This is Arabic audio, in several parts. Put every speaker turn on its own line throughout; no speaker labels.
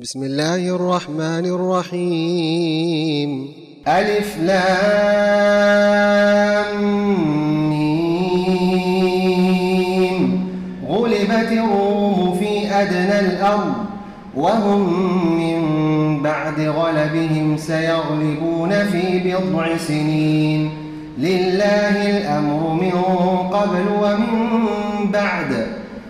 بسم الله الرحمن الرحيم
ألف لام غلبت الروم في أدنى الأرض وهم من بعد غلبهم سيغلبون في بضع سنين. لله الأمر من قبل ومن بعد.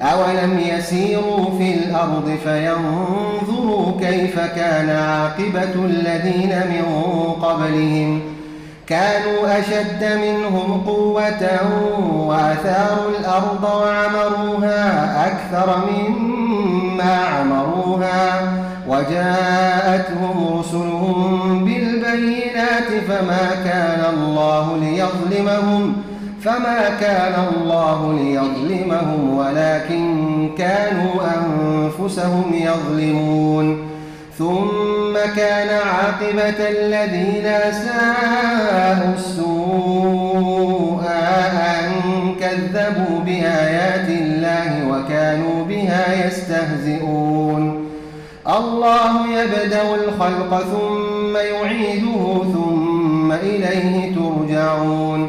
أولم يسيروا في الأرض فينظروا كيف كان عاقبة الذين من قبلهم كانوا أشد منهم قوة وأثاروا الأرض وعمروها أكثر مما عمروها وجاءتهم رسلهم بالبينات فما كان الله ليظلمهم فما كان الله ليظلمهم ولكن كانوا أنفسهم يظلمون. ثم كان عاقبة الذين أساءوا السوء أن كذبوا بآيات الله وكانوا بها يستهزئون. الله يبدأ الخلق ثم يعيده ثم إليه ترجعون.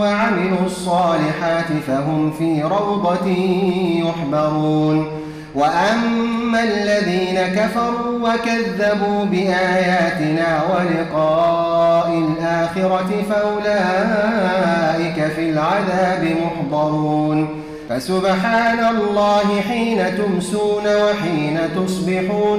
وعملوا الصالحات فهم في روضة يحبرون. وأما الذين كفروا وكذبوا بآياتنا ولقاء الآخرة فأولئك في العذاب محضرون. فسبحان الله حين تمسون وحين تصبحون.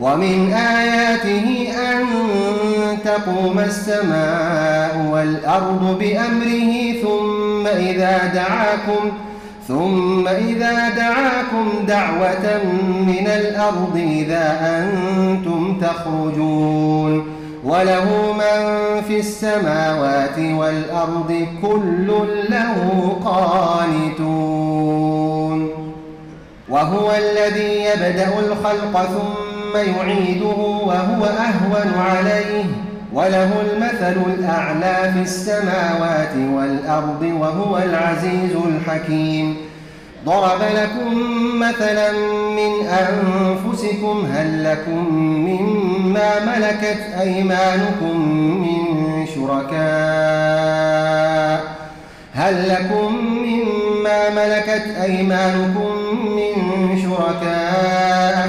ومن آياته أن تقوم السماء والأرض بأمره ثم إذا دعاكم ثم إذا دعاكم دعوة من الأرض إذا أنتم تخرجون وله من في السماوات والأرض كل له قانتون وهو الذي يبدأ الخلق ثم يعيده وهو أهون عليه. وله المثل الأعلى في السماوات والأرض وهو العزيز الحكيم. ضرب لكم مثلا من أنفسكم هل لكم مما ملكت أيمانكم من شركاء؟ هل لكم مما ملكت أيمانكم من شركاء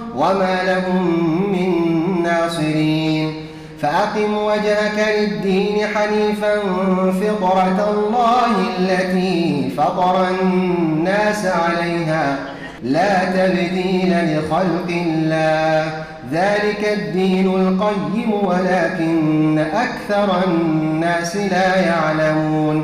وما لهم من ناصرين. فأقم وجهك للدين حنيفا فطرة الله التي فطر الناس عليها. لا تبديل لخلق الله. ذلك الدين القيم ولكن أكثر الناس لا يعلمون.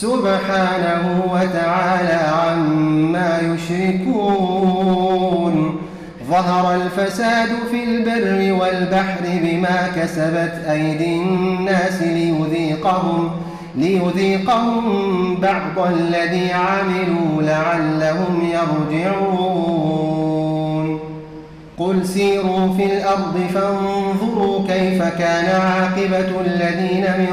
سبحانه وتعالى عما يشركون. ظهر الفساد في البر والبحر بما كسبت أيدي الناس ليذيقهم ليذيقهم بعض الذي عملوا لعلهم يرجعون. قل سيروا في الأرض فانظروا كيف كان عاقبة الذين من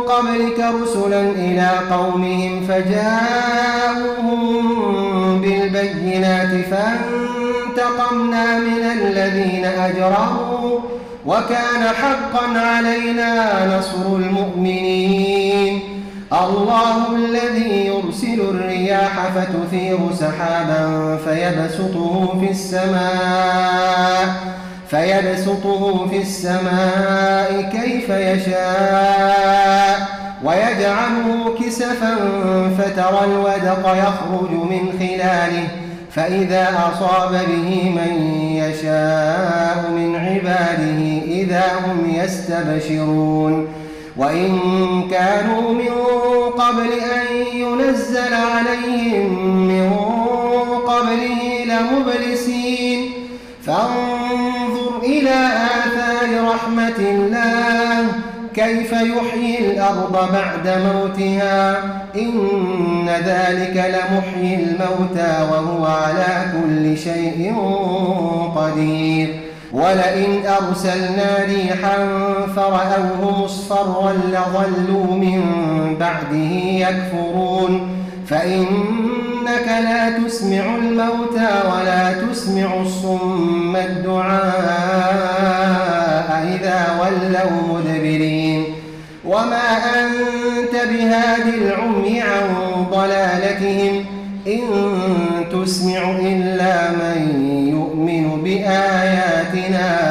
قبلك رسلا إلى قومهم فجاءوهم بالبينات فانتقمنا من الذين أجرموا وكان حقا علينا نصر المؤمنين. الله الذي يرسل الرياح فتثير سحابا فيبسطه في السماء. فيبسطه في السماء كيف يشاء ويجعله كسفا فترى الودق يخرج من خلاله فإذا أصاب به من يشاء من عباده إذا هم يستبشرون وإن كانوا من قبل أن ينزل عليهم من قبله لمبلسين فانظر كيف يحيي الأرض بعد موتها؟ إن ذلك لمحيي الموتى وهو على كل شيء قدير. ولئن أرسلنا ريحا فرأوه مصفرا لظلوا من بعده يكفرون. فإنك لا تسمع الموتى ولا تسمع الصم الدعاء إذا ولوا مدبرين. وما أنت بهاد العمي عن ضلالتهم إن تسمع إلا من يؤمن بآياتنا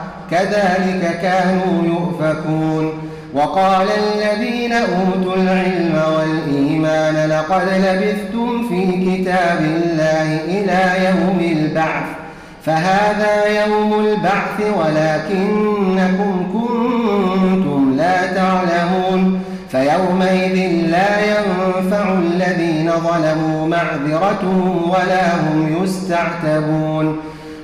كذلك كانوا يؤفكون. وقال الذين أوتوا العلم والإيمان لقد لبثتم في كتاب الله إلى يوم البعث. فهذا يوم البعث ولكنكم كنتم لا تعلمون. فيومئذ لا ينفع الذين ظلموا معذرتهم ولا هم يستعتبون.